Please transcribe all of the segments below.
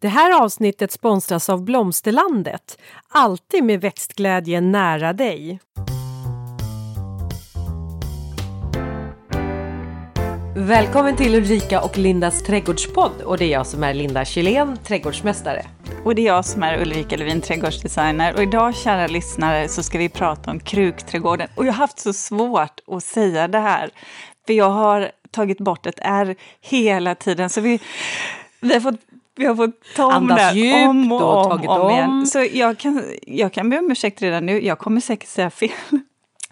Det här avsnittet sponsras av Blomsterlandet. Alltid med växtglädje nära dig. Välkommen till Ulrika och Lindas trädgårdspodd och det är jag som är Linda Kylén, trädgårdsmästare. Och det är jag som är Ulrika Levin, trädgårdsdesigner. Och idag, kära lyssnare, så ska vi prata om krukträdgården. Och jag har haft så svårt att säga det här, för jag har tagit bort ett R hela tiden. Så vi, vi har fått vi har fått ta om Andas det djupt om och och om, om, om. igen. Så jag kan, jag kan be om ursäkt redan nu. Jag kommer säkert säga fel.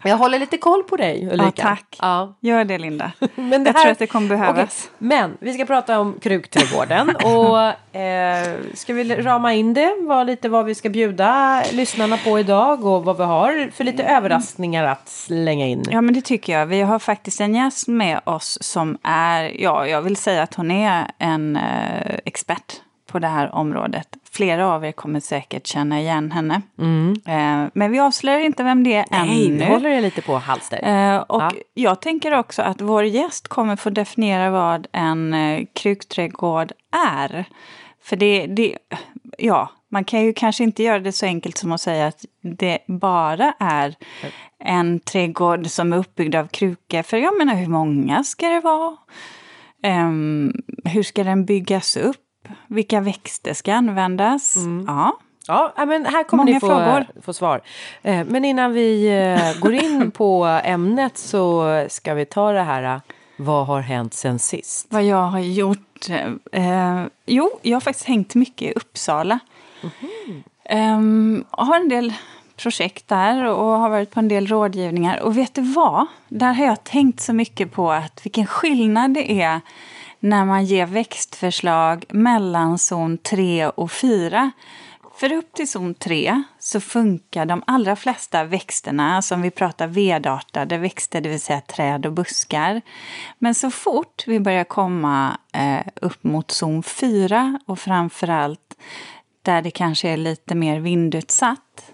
Jag håller lite koll på dig Ulrika. Ja, tack. Ja. Gör det, Linda. Men det jag här- tror att det kommer behövas. Okej, Men vi ska prata om krukträdgården och eh, ska vi rama in det? Vad, lite vad vi ska bjuda lyssnarna på idag och vad vi har för lite överraskningar att slänga in. Ja, men det tycker jag. Vi har faktiskt en gäst med oss som är, ja, jag vill säga att hon är en eh, expert på det här området. Flera av er kommer säkert känna igen henne. Eh, men vi avslöjar inte vem det är Mm. Nej, ännu. nu håller jag lite på halster. Eh, och Ja. jag tänker också att vår gäst kommer få definiera vad en eh, krukträdgård är. För det, det, ja, man kan ju kanske inte göra det så enkelt som att säga att det bara är en trädgård som är uppbyggd av krukor. För jag menar, hur många ska det vara? Ehm, hur ska den byggas upp? Vilka växter ska användas? Ja, Ja, ja, men här kommer Många ni få, frågor. få svar. Eh, Men innan vi eh, går in på ämnet så ska vi ta det här. eh, Vad har hänt sen sist? Vad jag har gjort? Eh, jo, jag har faktiskt hängt mycket i Uppsala. Ehm, har en del projekt där och har varit på en del rådgivningar. Och vet du vad? Där har jag tänkt så mycket på att vilken skillnad det är när man ger växtförslag mellan zon 3 och 4. För upp till zon 3 så funkar de allra flesta växterna, alltså som vi pratar vedartade växter, det vill säga träd och buskar. Men så fort vi börjar komma eh, upp mot zon 4 och framförallt där det kanske är lite mer vindutsatt,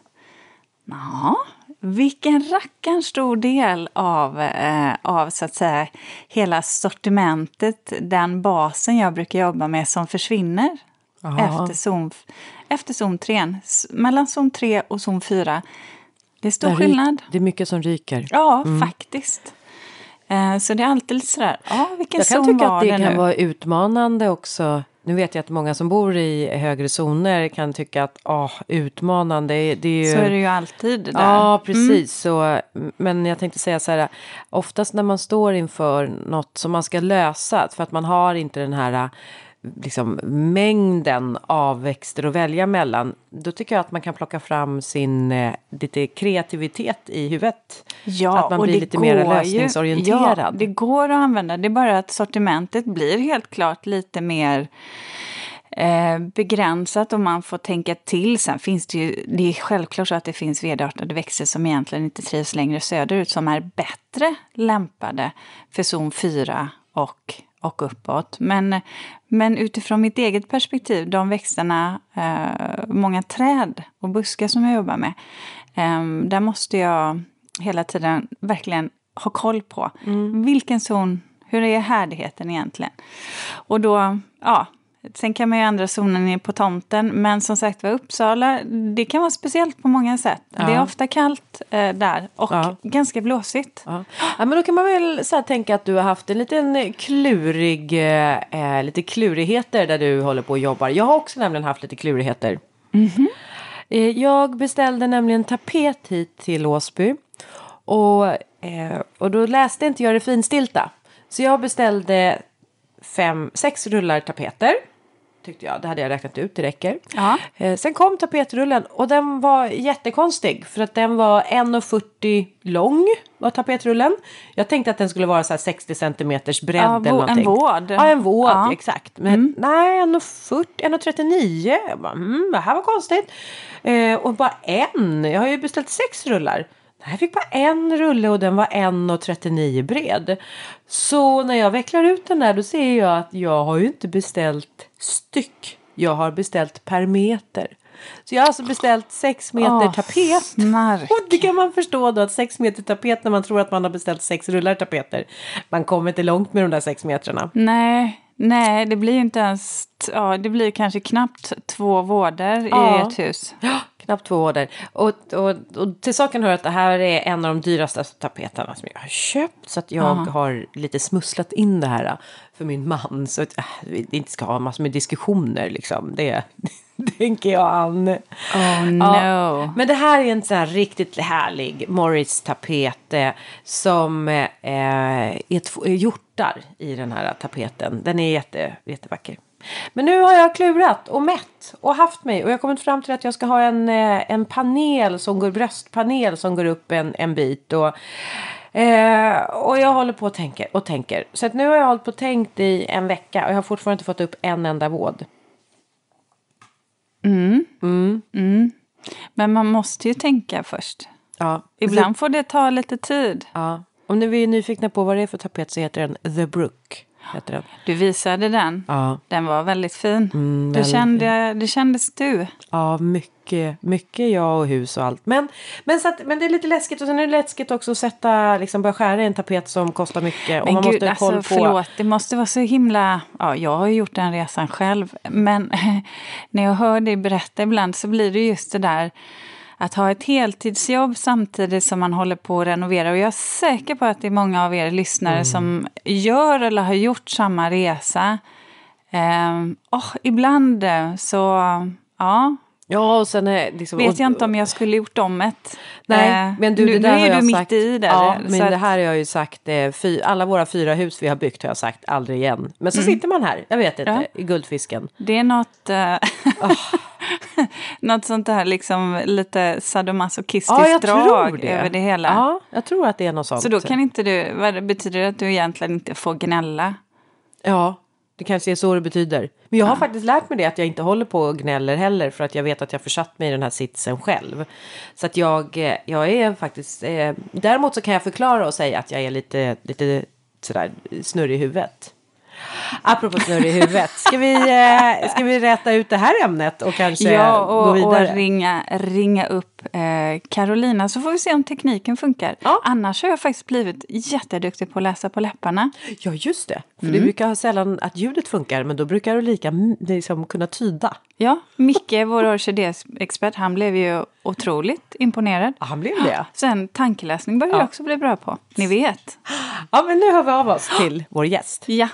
Ja, vilken rackarns stor del av, eh, av så att säga hela sortimentet, den basen jag brukar jobba med som försvinner efter zon, efter zon 3. S- Mellan zon 3 och zon 4. Det är stor ry- skillnad. Det är mycket som ryker. Ja, faktiskt. Eh, så det är alltid sådär, ja vilken Jag kan zon tycka var att det det kan nu? vara utmanande också. Nu vet jag att många som bor i högre zoner kan tycka att åh, utmanande, det är ju... Så är det ju alltid där. Ja, precis. Så, men jag tänkte säga så här, oftast när man står inför något som man ska lösa, för att man har inte den här liksom, mängden av växter att välja mellan, då tycker jag att man kan plocka fram sin eh, lite kreativitet i huvudet. Ja, att man och blir det lite mer går ju- lösningsorienterad. Ja, det går att använda. Det är bara att sortimentet blir helt klart lite mer eh, begränsat och man får tänka till. Sen finns det ju, det är självklart så att det finns vedartade växter som egentligen inte trivs längre söderut som är bättre lämpade för zon 4 och, och uppåt. Men, men utifrån mitt eget perspektiv, de växterna, eh, många träd och buskar som jag jobbar med, eh, där måste jag hela tiden verkligen ha koll på. Vilken zon, hur är härdigheten egentligen? Och då, ja, sen kan man ju ändra zonen i- på tomten, men som sagt var Uppsala, det kan vara speciellt på många sätt. Det är Ja. ofta kallt eh, där och Ja. ganska blåsigt. Ja. ja, men då kan man väl så tänka att du har haft en liten klurig, eh, eh, lite klurigheter där du håller på och jobbar. Jag har också nämligen haft lite klurigheter. Eh, Jag beställde nämligen tapet hit till Åsby. Och, eh, och då läste inte jag det finstilta. Så jag beställde fem, sex rullar tapeter. Tyckte jag, det hade jag räknat ut, det räcker. Ja. Eh, sen kom tapetrullen och den var jättekonstig för att den var 1,40 lång var tapetrullen. Jag tänkte att den skulle vara så här 60 centimeters bredd Ja, eller någonting. en vård. Ja, en vård, Ja. exakt. Men nej, 1,40, 1,39. Jag bara, mm, det här var konstigt. Eh, och bara en, jag har ju beställt sex rullar. Jag fick bara en rulle och den var 1,39 bred. Så när jag vecklar ut den där då ser jag att jag har ju inte beställt styck. Jag har beställt per meter. Så jag har alltså beställt sex meter Åh, tapet. snark. Och det kan man förstå då att sex meter tapet när man tror att man har beställt sex rullar tapeter. Man kommer inte långt med de där sex metrarna. Nej, Nej, det blir ju inte ens... Ja, det blir kanske knappt två vårdar ja. i ett hus. Knappt två vårdar. Och, och, och, till saken hör att det här är en av de dyraste tapeterna som jag har köpt. Så att jag Aha. har lite smusslat in det här för min man. Så att äh, vi inte ska ha massor med diskussioner liksom. Det, tänker jag han. Oh no. Ja, men det här är en sån här riktigt härlig Morris-tapet eh, som eh, är två hjortar i den här tapeten. Den är jätte, jättevacker. Men nu har jag klurat och mätt och haft mig och jag har kommit fram till att jag ska ha en, eh, en panel som går, bröstpanel som går upp en, en bit. Och, Eh, och jag håller på och tänker och tänker. Så nu har jag hållit på och tänkt i en vecka och jag har fortfarande inte fått upp en enda våd. Mm. Mm. Mm. Men man måste ju tänka först. Ja. Ibland får det ta lite tid. Ja. Om ni är nyfikna på vad det är för tapet så heter den The Brook. Heter den. Du visade den. Ja. Den var väldigt fin. Mm, det, kände, det kändes du. Ja, mycket, mycket jag och hus och allt. Men, men, så att, men det är lite läskigt. Och sen är det läskigt också att sätta, liksom, börja skära i en tapet som kostar mycket. Men och man gud, måste alltså, på... förlåt. Det måste vara så himla... Ja, jag har ju gjort den resan själv. Men när jag hör dig berätta ibland så blir det just det där att ha ett heltidsjobb samtidigt som man håller på att renovera. Och jag är säker på att det är många av er lyssnare mm. som gör eller har gjort samma resa. Eh, oh, ibland så, ja. Ja, och sen är liksom, Vet jag inte om jag skulle gjort om ett. Nej, eh, men du, det där nu är du mitt sagt, i det. Ja, men det här har jag ju sagt, eh, fy, alla våra fyra hus vi har byggt har jag sagt aldrig igen. Men så mm. sitter man här, jag vet inte, ja. i Guldfisken. Det är något... Uh, oh. Något sånt där liksom lite sadomasochistiskt ja, drag det. över det hela. Ja, jag tror att det är något sånt. Så då kan inte du, vad betyder det att du egentligen inte får gnälla? Ja, det kanske är så det betyder. Men jag har ja. faktiskt lärt mig det att jag inte håller på och gnäller heller för att jag vet att jag försatt mig i den här sitsen själv. Så att jag, eh, jag är faktiskt, eh, däremot så kan jag förklara och säga att jag är lite, lite sådär snurrig i huvudet. Apropå snurr i huvudet. Ska vi, eh, ska vi rätta ut det här ämnet och kanske ja, och, gå vidare? och ringa, ringa upp eh, Carolina så får vi se om tekniken funkar. Ja. Annars har jag faktiskt blivit jätteduktig på att läsa på läpparna. Ja, just det. För mm. det brukar ha sällan att ljudet funkar men då brukar du lika liksom kunna tyda. Ja, Micke, vår orkidéexpert, han blev ju otroligt imponerad. Ja, han blev det. Sen tankeläsning börjar ja. jag också bli bra på. Ni vet. Ja, men nu hör vi av oss till vår gäst. Ja.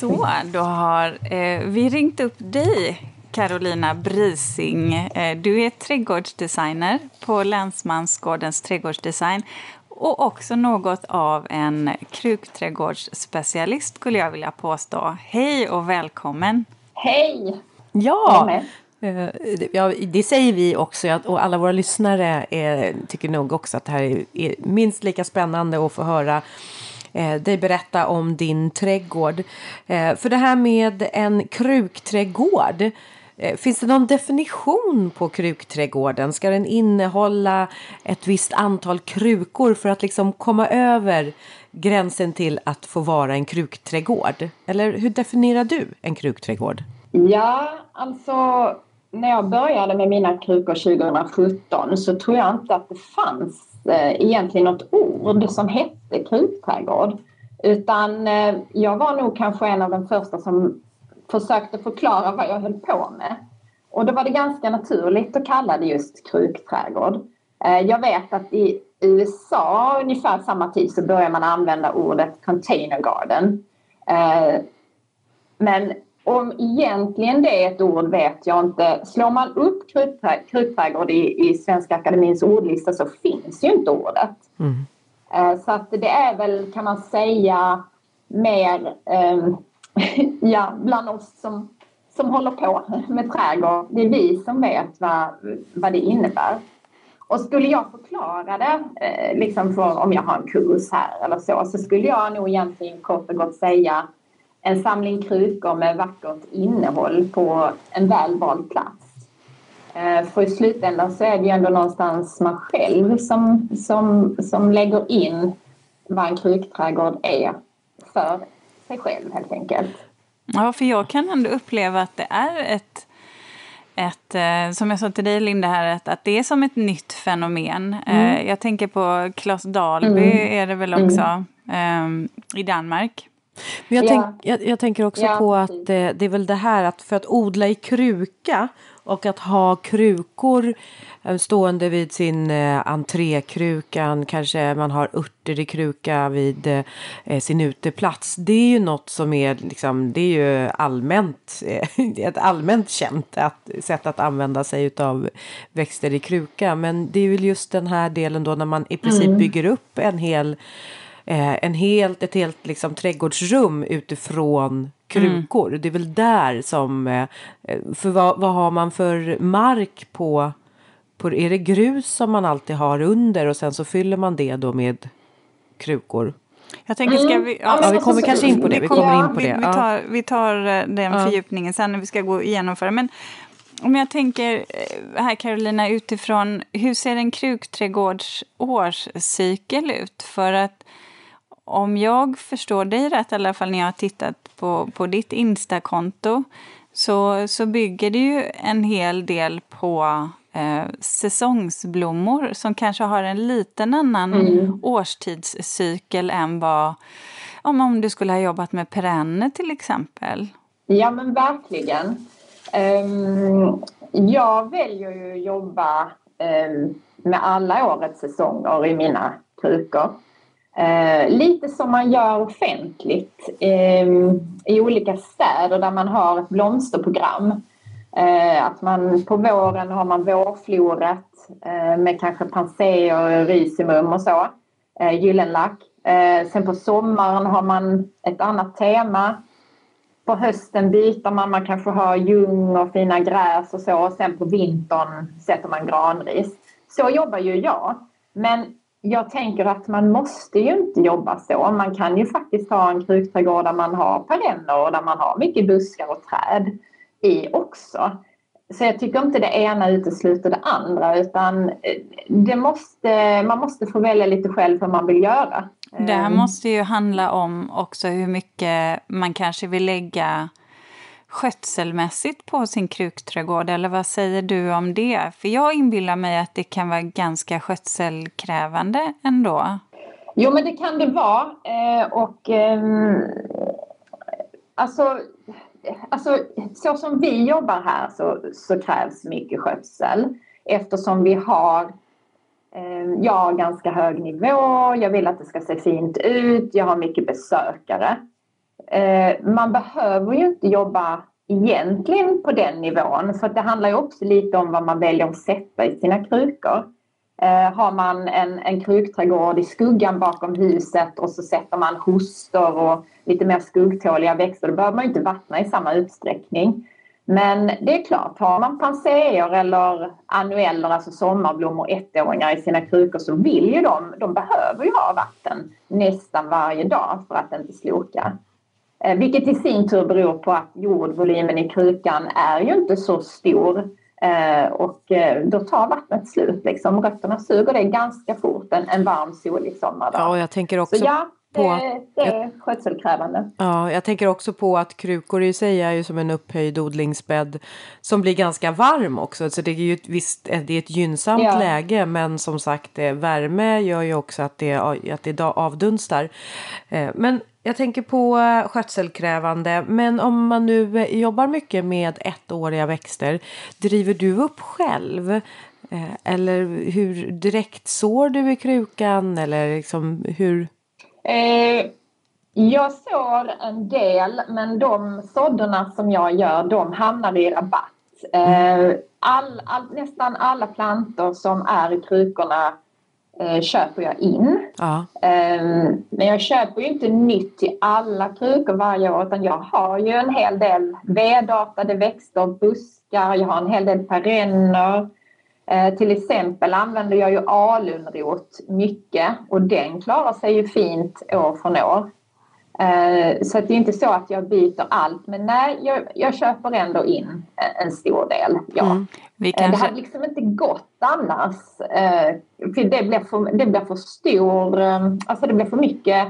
Så, då har eh, vi ringt upp dig, Carolina Brising. Eh, du är trädgårdsdesigner på Länsmansgårdens trädgårdsdesign och också något av en krukträdgårdsspecialist skulle jag vilja påstå. Hej och välkommen! Hej! Ja, eh, Ja, det säger vi också och alla våra lyssnare är, tycker nog också att det här är minst lika spännande att få höra eh, dig berätta om din trädgård. Eh, för det här med en krukträdgård. Eh, finns det någon definition på krukträdgården? Ska den innehålla ett visst antal krukor för att liksom komma över gränsen till att få vara en krukträdgård? Eller hur definierar du en krukträdgård? Ja, alltså när jag började med mina krukor 2017 så tror jag inte att det fanns Eh, egentligen något ord som hette krukträdgård Utan eh, jag var nog kanske en av de första som försökte förklara vad jag höll på med. Och då var det ganska naturligt att kalla det just krukträdgård. Eh, jag vet att i USA ungefär samma tid så började man använda ordet container garden. Men om egentligen det är ett ord vet jag inte. Slår man upp krutträdgård i, i Svenska Akademins ordlista så finns ju inte ordet. Mm. Eh, så att det är väl, kan man säga, mer um, ja, bland oss som, som håller på med trädgård. Det är vi som vet vad, vad det innebär. Och skulle jag förklara det, eh, liksom för, om jag har en kurs här eller så, så skulle jag nog egentligen kort och gott säga en samling krukor med vackert innehåll på en väl vald plats. Eh, för i slutändan så är det ju ändå någonstans man själv som, som, som lägger in vad en krukträdgård är för sig själv helt enkelt. Ja, för jag kan ändå uppleva att det är ett ett, eh, som jag sa till dig Linda här, att, att det är som ett nytt fenomen. Mm. Eh, jag tänker på Klas Dalby mm. är det väl mm. också mm. i Danmark. Men jag, tänk, jag, jag tänker också ja, på att det, det är väl det här att för att odla i kruka och att ha krukor eh, stående vid sin eh, entrékrukan, kanske man har örter i kruka vid eh, sin uteplats. Det är ju något som är, liksom, det är ju allmänt, eh, ett allmänt känt att, sätt att använda sig av växter i kruka. Men det är väl just den här delen då när man i princip mm. bygger upp en hel eh, en helt, ett helt liksom, trädgårdsrum utifrån krukor. Mm. Det är väl där som, eh, för vad, vad har man för mark på, på, är det grus som man alltid har under och sen så fyller man det då med krukor? Jag tänker, ska vi, ja, ja vi kommer kanske in på det. Vi, kommer in på det. Vi, vi, tar, vi tar eh, den ja. fördjupningen sen när vi ska gå igenom för. Men om jag tänker eh, här Carolina utifrån, hur ser en krukträdgårds årscykel ut? För att om jag förstår dig rätt, i alla fall när jag har tittat på, på ditt Insta-konto, så, så bygger det ju en hel del på eh, säsongsblommor som kanske har en liten annan mm. årstidscykel än vad om, om du skulle ha jobbat med perenner till exempel. Ja men verkligen. Um, jag väljer ju att jobba um, med alla årets säsonger i mina krukor. Eh, lite som man gör offentligt eh, i olika städer där man har ett blomsterprogram. Eh, att man på våren har man vårfloret eh, med kanske panseer, rysimum och så, eh, gyllenlack. Eh, sen på sommaren har man ett annat tema. På hösten byter man, man kanske har ljung och fina gräs och så och sen på vintern sätter man granris. Så jobbar ju jag. Men jag tänker att man måste ju inte jobba så. Man kan ju faktiskt ha en krukträdgård där man har perenner och där man har mycket buskar och träd i också. Så jag tycker inte det ena utesluter det andra utan eh, det måste, man måste få välja lite själv vad man vill göra. Det här ehm. måste ju handla om också hur mycket man kanske vill lägga skötselmässigt på sin krukträdgård eller vad säger du om det? För jag inbillar mig att det kan vara ganska skötselkrävande ändå. Jo men det kan det vara eh, och eh, alltså, alltså så som vi jobbar här så, så krävs mycket skötsel eftersom vi har eh, jag har ganska hög nivå, jag vill att det ska se fint ut, jag har mycket besökare. Eh, man behöver ju inte jobba egentligen på den nivån för det handlar ju också lite om vad man väljer att sätta i sina krukor. Eh, har man en, en krukträdgård i skuggan bakom huset och så sätter man hostor och lite mer skuggtåliga växter då behöver man inte vattna i samma utsträckning. Men det är klart, har man panseer eller annueller, alltså sommarblommor, ettåringar i sina krukor så vill ju de, de behöver ju ha vatten nästan varje dag för att inte sloka. Eh, vilket i sin tur beror på att jordvolymen i krukan är ju inte så stor eh, och eh, då tar vattnet slut. Liksom. Rötterna suger det ganska fort en, en varm solig sommardag. Ja, och jag tänker också så ja, på det, det är skötselkrävande. Ja, jag tänker också på att krukor i sig är ju som en upphöjd odlingsbädd som blir ganska varm också. Så det är ju ett, visst, det är ett gynnsamt ja. läge men som sagt värme gör ju också att det, att det avdunstar. Men jag tänker på eh, skötselkrävande, men om man nu eh, jobbar mycket med ettåriga växter, driver du upp själv? Eh, eller hur direkt sår du i krukan eller liksom hur? Eh, jag sår en del, men de sådderna som jag gör, de hamnar i rabatt. Eh, all, all, nästan alla plantor som är i krukorna eh, köper jag in. Ja. Eh, men jag köper ju inte nytt till alla krukor varje år utan jag har ju en hel del vedartade växter, buskar, jag har en hel del perenner. Eh, till exempel använder jag ju alunrot mycket och den klarar sig ju fint år från år. Eh, så det är inte så att jag byter allt, men nej, jag, jag köper ändå in en stor del. Ja. Mm. Vi kanske... Det hade liksom inte gått annars. Eh, för det blir för, det blir för stor, alltså det blir för mycket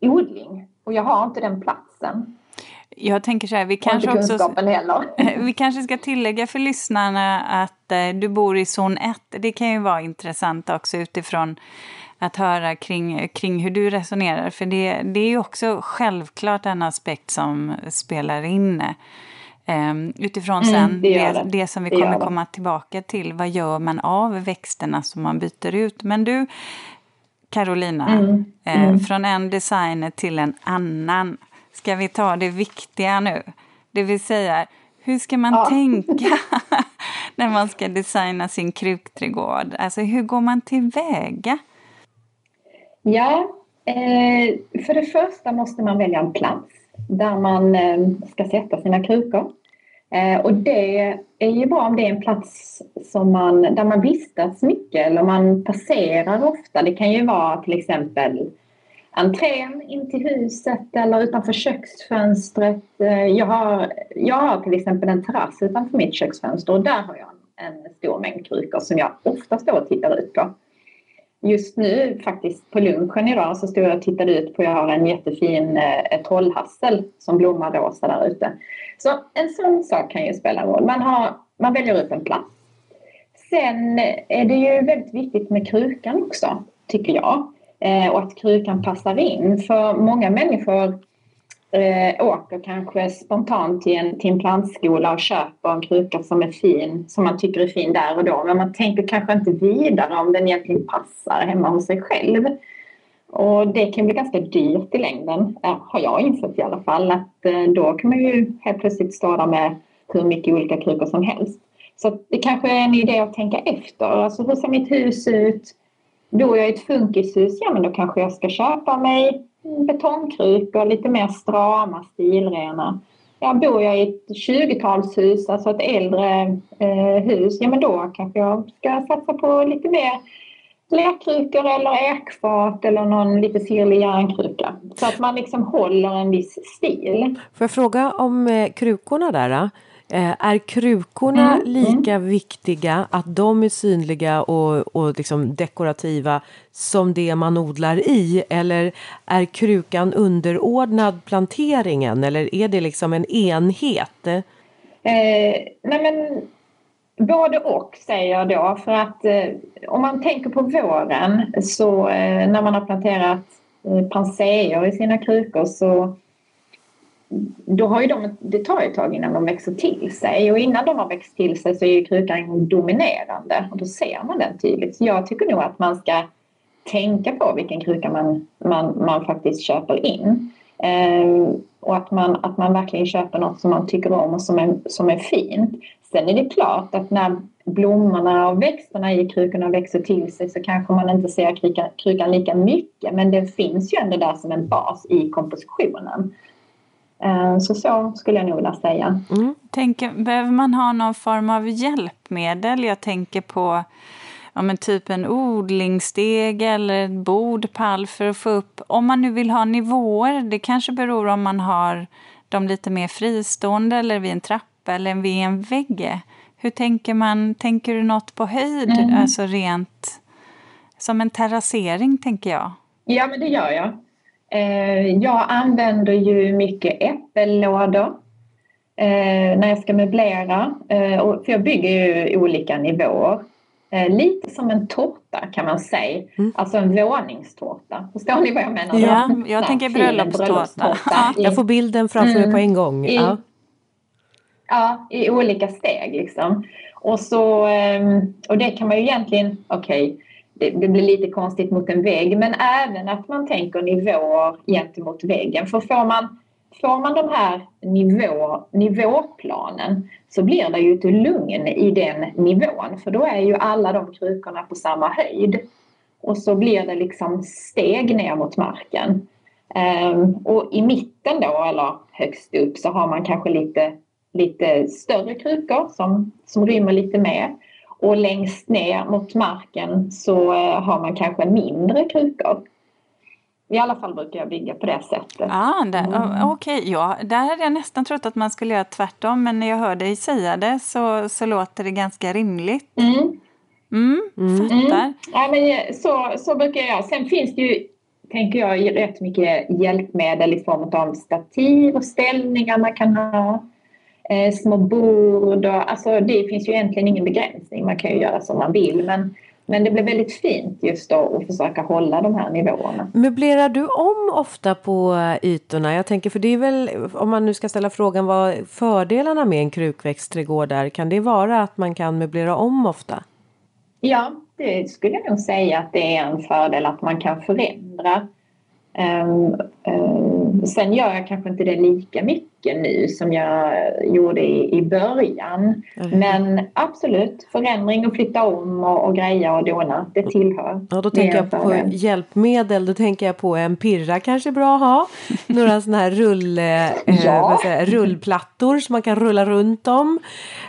odling och jag har inte den platsen. Jag tänker så här, vi kanske, också, vi kanske ska tillägga för lyssnarna att eh, du bor i zon 1. Det kan ju vara intressant också utifrån att höra kring, kring hur du resonerar. För det, det är ju också självklart en aspekt som spelar in. Um, utifrån mm, sen det, det, det, som vi kommer komma tillbaka till. Vad gör man av växterna som man byter ut? Men du, Carolina, mm, eh, mm. från en designer till en annan. Ska vi ta det viktiga nu? Det vill säga, hur ska man ja. tänka när man ska designa sin krukträdgård? Alltså hur går man tillväga? Ja, eh, för det första måste man välja en plats där man eh, ska sätta sina krukor. Eh, och det är ju bra om det är en plats som man, där man vistas mycket eller man passerar ofta. Det kan ju vara till exempel entrén in till huset eller utanför köksfönstret. Eh, jag har, jag har till exempel en terrass utanför mitt köksfönster och där har jag en stor mängd krukor som jag ofta står och tittar ut på. Just nu faktiskt på lunchen idag så stod jag och tittade ut på, jag har en jättefin eh, trollhassel som blommar rosa där ute. Så en sån sak kan ju spela roll. Man, har, man väljer ut en plats. Sen är det ju väldigt viktigt med krukan också, tycker jag. Eh, och att krukan passar in. För många människor eh, åker kanske spontant till en, till en plantskola och köper en kruka som är fin, som man tycker är fin där och då. Men man tänker kanske inte vidare om den egentligen passar hemma hos sig själv. Och det kan bli ganska dyrt i längden, har jag insett i alla fall. Att eh, då kan man ju helt plötsligt stå där med hur mycket olika krukor som helst. Så det kanske är en idé att tänka efter. Alltså hur ser mitt hus ut? Bor jag i ett funkishus, ja men då kanske jag ska köpa mig betongkrukor, lite mer strama, stilrena. Ja, bor jag i ett 20-talshus, alltså ett äldre eh, hus, ja men då kanske jag ska satsa på lite mer lerkrukor eller ekfat eller någon lite sirlig järnkruka. Så att man liksom håller en viss stil. Får jag fråga om eh, krukorna där? då? Är krukorna mm, lika mm. viktiga, att de är synliga och, och liksom dekorativa som det man odlar i? Eller är krukan underordnad planteringen eller är det liksom en enhet? Eh, nej men Både och säger jag då för att eh, om man tänker på våren så eh, när man har planterat eh, panseer i sina krukor så då har ju de, det tar ett tag innan de växer till sig och innan de har växt till sig så är ju krukan dominerande och då ser man den tydligt. Så jag tycker nog att man ska tänka på vilken kruka man, man, man faktiskt köper in. Eh, och att man, att man verkligen köper något som man tycker om och som är, som är fint. Sen är det klart att när blommorna och växterna i krukorna växer till sig så kanske man inte ser krukan, krukan lika mycket men den finns ju ändå där som en bas i kompositionen. Eh, så så skulle jag nog vilja säga. Mm. Tänker, behöver man ha någon form av hjälpmedel? Jag tänker på ja, men typ en odlingssteg eller ett bord, pall för att få upp... Om man nu vill ha nivåer, det kanske beror om man har dem lite mer fristående eller vid en trappa eller vid en vägg. Hur tänker man? Tänker du något på höjd? Mm. Alltså rent som en terrassering, tänker jag. Ja, men det gör jag. Eh, jag använder ju mycket äppellådor eh, när jag ska möblera. Eh, för jag bygger ju olika nivåer. Lite som en tårta kan man säga. Mm. Alltså en våningstårta. Förstår ni vad jag menar? Ja, jag tänker bröllopstårta. Ja. Jag får bilden framför mig mm, på en gång. I, ja. ja, i olika steg liksom. Och, så, ehm, och det kan man ju egentligen, okej, okay, det, det, blir lite konstigt mot en vägg, men även att man tänker nivåer gentemot väggen. För får man, får man de här nivå, nivåplanen så blir det ju ett lugn i den nivån för då är ju alla de krukorna på samma höjd. Och så blir det liksom steg ner mot marken. Um, och i mitten då, eller högst upp, så har man kanske lite, lite större krukor som, som rymmer lite mer. Och längst ner mot marken så eh, har man kanske mindre krukor. I alla fall brukar jag bygga på det sättet. Ah, mm. Okej, okay, ja, där hade jag nästan trott att man skulle göra tvärtom men när jag hör dig säga det så, så låter det ganska rimligt. Mm. Mm, mm. fattar. Mm. Ja, men så, så brukar jag göra. Sen finns det ju tänker jag rätt mycket hjälpmedel i form av stativ och ställningar man kan ha. Eh, små bord och alltså det finns ju egentligen ingen begränsning. Man kan ju göra som man vill men men det blir väldigt fint just då att försöka hålla de här nivåerna. Möblerar du om ofta på ytorna? Jag tänker för det är väl om man nu ska ställa frågan vad fördelarna med en krukväxtträdgård är. Kan det vara att man kan möblera om ofta? Ja, det skulle jag nog säga att det är en fördel att man kan förändra. Um, um, sen gör jag kanske inte det lika mycket nu som jag gjorde i, i början. Mm. Men absolut, förändring och flytta om och, och greja och dona, det tillhör. Ja, då tänker jag på hjälpmedel, då tänker jag på en pirra kanske bra att ha. Några sådana här rull, eh, ja. säga, rullplattor som man kan rulla runt om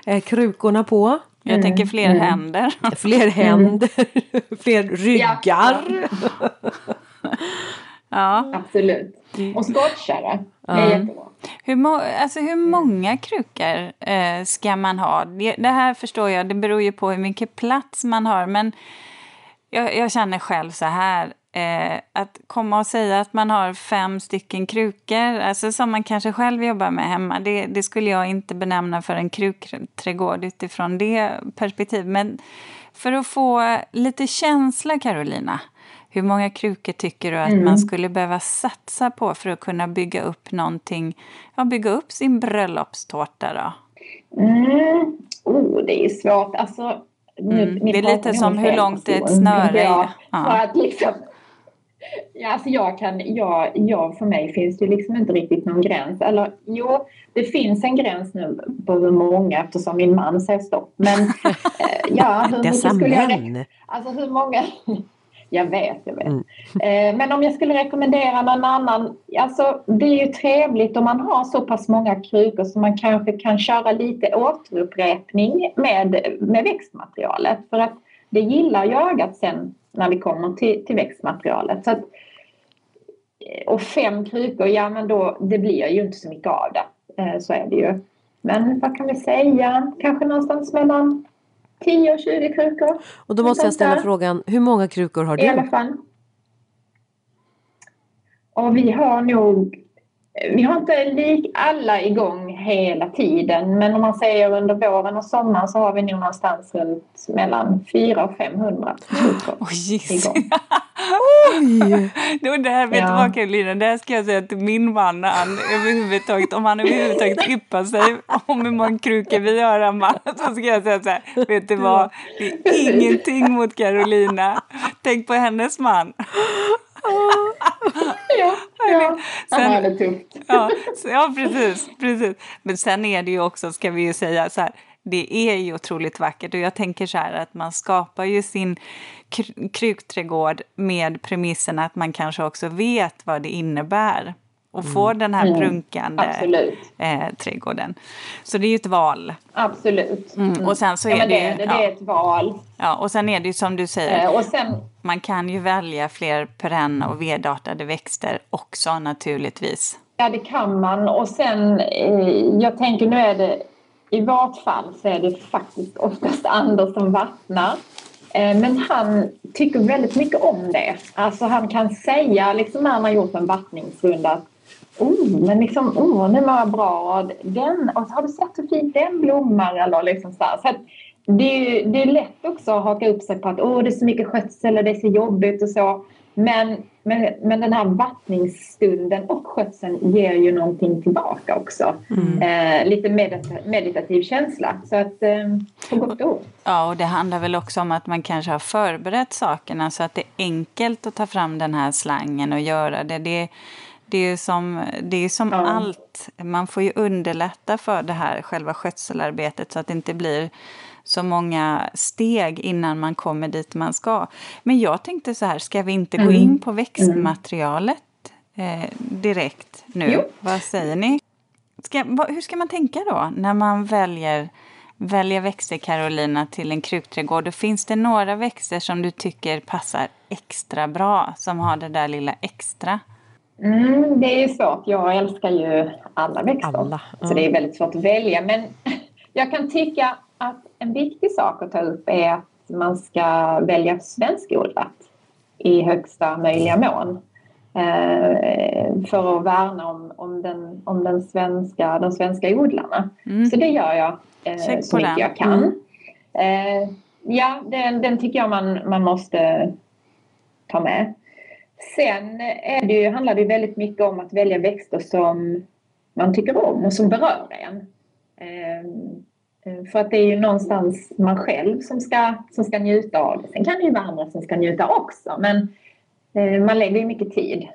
eh, krukorna på. Jag mm. tänker fler mm. händer. Fler händer, fler ryggar. Ja. ja. Absolut. Och skottkärra. Det är jättebra. Hur, må alltså, hur många krukor eh, ska man ha? Det, det, här förstår jag, det beror ju på hur mycket plats man har. Men jag, jag känner själv så här, Eh, att komma och säga att man har fem stycken krukor, alltså som man kanske själv jobbar med hemma, det, det skulle jag inte benämna för en krukträdgård utifrån det perspektivet. Men för att få lite känsla, Carolina, hur många krukor tycker du att mm. man skulle behöva satsa på för att kunna bygga upp någonting, ja, bygga upp sin bröllopstårta då? Mm. Oh, det är svårt. Alltså, nu, mm. Det är lite som hur långt är ett snöre. Ja, för att liksom Ja, alltså jag kan, jag, jag, för mig finns det liksom inte riktigt någon gräns. Eller jo, det finns en gräns nu på hur många eftersom min man säger stopp. Men eh, ja, hur Dessa skulle män. jag... Alltså hur många... Jag vet, jag vet. Mm. Eh, men om jag skulle rekommendera någon annan, alltså det är ju trevligt om man har så pass många krukor så man kanske kan köra lite återupprepning med, med växtmaterialet. För att det gillar ögat sen när vi kommer till, till växtmaterialet. Så att, och fem krukor, ja men då, det blir ju inte så mycket av det. Eh, så är det ju. Men vad kan vi säga? Kanske någonstans mellan 10 och 20 krukor. Och då måste jag ställa frågan, hur många krukor har du? I alla fall. Och vi har nog vi har inte lik alla igång hela tiden men om man säger under våren och sommaren så har vi nog någonstans runt mellan 400 och 500 oh, igång. Oj! Det där, vet ja. du vad Karolina, det här ska jag säga till min man när han överhuvudtaget, om han överhuvudtaget yppar sig om hur många krukor vi har hemma, så ska jag säga så här, vet du vad, det är ingenting mot Carolina. Tänk på hennes man ja, ja. Sen, han hade tufft. ja, ja, precis, precis. Men sen är det ju också, ska vi ju säga så här, det är ju otroligt vackert och jag tänker så här att man skapar ju sin krukträdgård med premissen att man kanske också vet vad det innebär och mm. får den här mm. prunkande eh, trädgården. Så det är ju ett val. Absolut. Mm. Och sen så är ja, det, det, det, det är ett val. Ja, och sen är det ju som du säger, eh, och sen, man kan ju välja fler perenna och vedartade växter också naturligtvis. Ja, det kan man. Och sen, eh, jag tänker nu är det, i vart fall så är det faktiskt oftast Anders som vattnar. Eh, men han tycker väldigt mycket om det. Alltså han kan säga liksom när han har gjort en vattningsrunda att oh, men liksom, oh, nu mår jag bra. Den, och har du sett hur fint den blommar? Eller liksom så, så det, är, det är lätt också att haka upp sig på att oh, det är så mycket skötsel och det är så jobbigt och så. Men, men, men den här vattningsstunden och skötseln ger ju någonting tillbaka också. Mm. Eh, lite medita meditativ känsla. Så att, eh, på gott och Ja, och det handlar väl också om att man kanske har förberett sakerna så att det är enkelt att ta fram den här slangen och göra det. det det är som, det är som ja. allt. Man får ju underlätta för det här själva skötselarbetet så att det inte blir så många steg innan man kommer dit man ska. Men jag tänkte så här, ska vi inte mm. gå in på växtmaterialet eh, direkt nu? Jo. Vad säger ni? Ska, hur ska man tänka då när man väljer, väljer växter, Carolina, till en krukträdgård? finns det några växter som du tycker passar extra bra, som har det där lilla extra? Mm, det är svårt. Jag älskar ju alla växter. Alla. Mm. Så det är väldigt svårt att välja. Men jag kan tycka att en viktig sak att ta upp är att man ska välja svenskodlat i högsta möjliga mån. Eh, för att värna om, om, den, om den svenska, de svenska odlarna. Mm. Så det gör jag eh, så mycket jag kan. Mm. Eh, ja, den, den tycker jag man, man måste ta med. Sen är det ju, handlar det väldigt mycket om att välja växter som man tycker om och som berör en. Eh, för att det är ju någonstans man själv som ska, som ska njuta av det. Sen kan det ju vara andra som ska njuta också men eh, man lägger ju mycket tid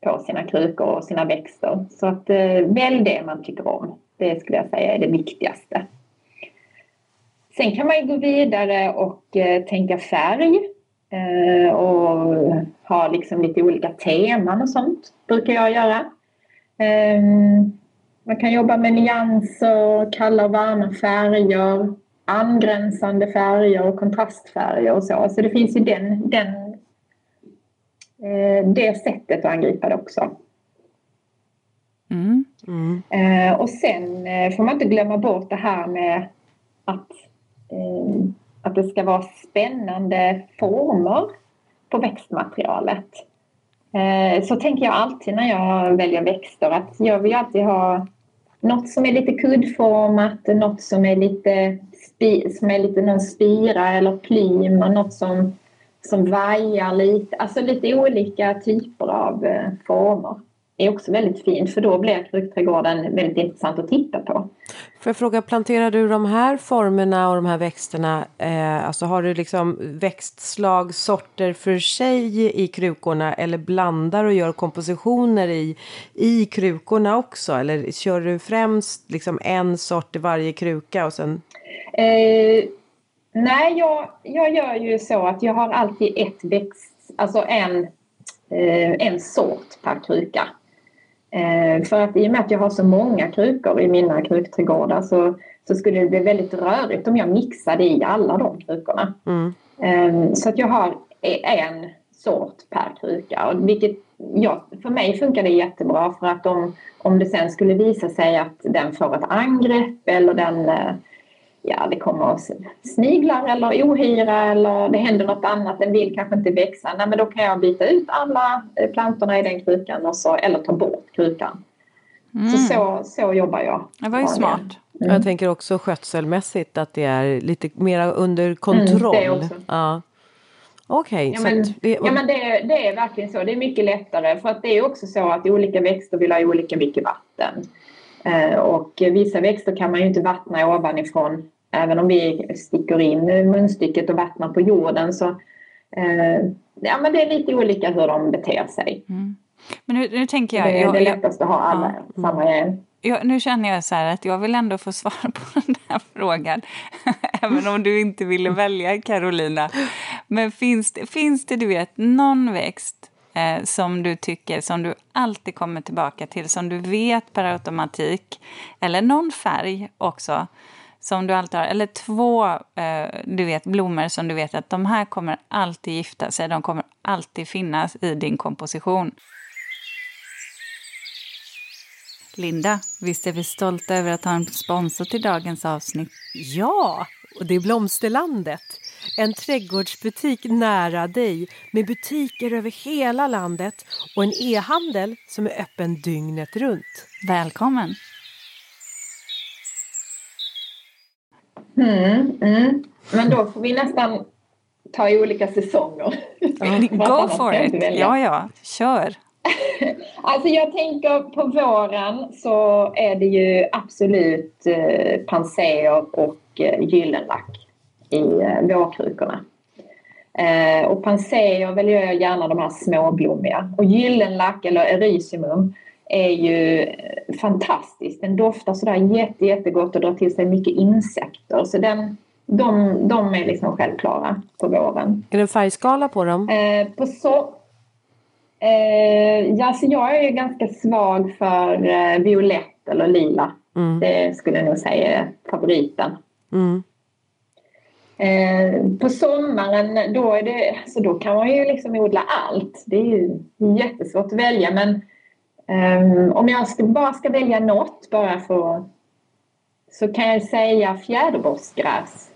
på sina krukor och sina växter. Så att eh, välj det man tycker om. Det skulle jag säga är det viktigaste. Sen kan man ju gå vidare och tänka färg och ha liksom lite olika teman och sånt brukar jag göra. Ehm, man kan jobba med nyanser, kalla och varma färger, angränsande färger och kontrastfärger och så. Så det finns ju den, den Eh, det sättet att angripa det också. Mm. Mm. Eh, och sen eh, får man inte glömma bort det här med att, att det ska vara spännande former på växtmaterialet. Eh, så tänker jag alltid när jag väljer växter att jag vill alltid ha något som är lite kuddformat, något som är lite, spi, som är lite någon spira eller plym och något som som vajar lite, alltså lite olika typer av former. former är också väldigt fint för då blir fruktträdgården väldigt intressant att titta på. Får jag fråga, planterar du de här formerna och de här växterna, eh, alltså har du liksom växtslag, sorter för sig i krukorna eller blandar och gör kompositioner i, i krukorna också? Eller kör du främst liksom en sort i varje kruka och sen? Eh, Nej, jag, jag gör ju så att jag har alltid ett växt, alltså en, eh, en sort per kruka. Eh, för att i och med att jag har så många krukor i mina krukträdgårdar så, så skulle det bli väldigt rörigt om jag mixade i alla de krukorna. Mm. Eh, så att jag har en sort per kruka. Vilket ja, för mig funkar det jättebra för att om, om det sen skulle visa sig att den får ett angrepp eller den eh, ja, det kommer sniglar eller ohyra eller det händer något annat, den vill kanske inte växa. Nej, men då kan jag byta ut alla eh, plantorna i den krukan och så, eller ta bort krukan. Mm. Så, så, så jobbar jag. Det var ju smart. Mm. Jag tänker också skötselmässigt att det är lite mer under kontroll. Mm, det också. Ja. Okej. Okay, ja, men, det, ja, men det, det, är verkligen så. Det är mycket lättare för att det är också så att olika växter vill ha olika mycket vatten. Eh, och vissa växter kan man ju inte vattna ovanifrån. Även om vi sticker in munstycket och vattnar på jorden så eh, ja, men det är lite olika hur de beter sig. Mm. Men nu, nu tänker jag... Det är jag, det lättaste att ha alla ja, samma igen. Jag, nu känner jag så här att jag vill ändå få svar på den här frågan. Även om du inte ville välja Carolina. Men finns det, finns det du vet, någon växt eh, som du tycker, som du alltid kommer tillbaka till, som du vet per automatik, eller någon färg också, som du alltid har, eller två eh, du vet, blommor som du vet att de här kommer alltid gifta sig, de kommer alltid finnas i din komposition. Linda, visst är vi stolta över att ha en sponsor till dagens avsnitt? Ja, och det är Blomsterlandet. En trädgårdsbutik nära dig med butiker över hela landet och en e-handel som är öppen dygnet runt. Välkommen! Mm, mm. Men då får vi nästan ta i olika säsonger. Go for it! Ja, ja, kör! alltså jag tänker på våren så är det ju absolut eh, panser och eh, gyllenlack i eh, vårkrukorna. Eh, och panser väljer jag gärna de här småblommiga. Och gyllenlack eller erysimum är ju eh, fantastiskt. Den doftar sådär jätte, jättegott och drar till sig mycket insekter. Så den, de, de är liksom självklara på våren. Är det en färgskala på dem? Eh, på så, eh, ja, så jag är ju ganska svag för eh, violett eller lila. Mm. Det skulle jag nog säga är favoriten. Mm. Eh, på sommaren då, är det, alltså då kan man ju liksom odla allt. Det är ju jättesvårt att välja men um, om jag ska, bara ska välja något bara för så kan jag säga fjäderborrsgräs.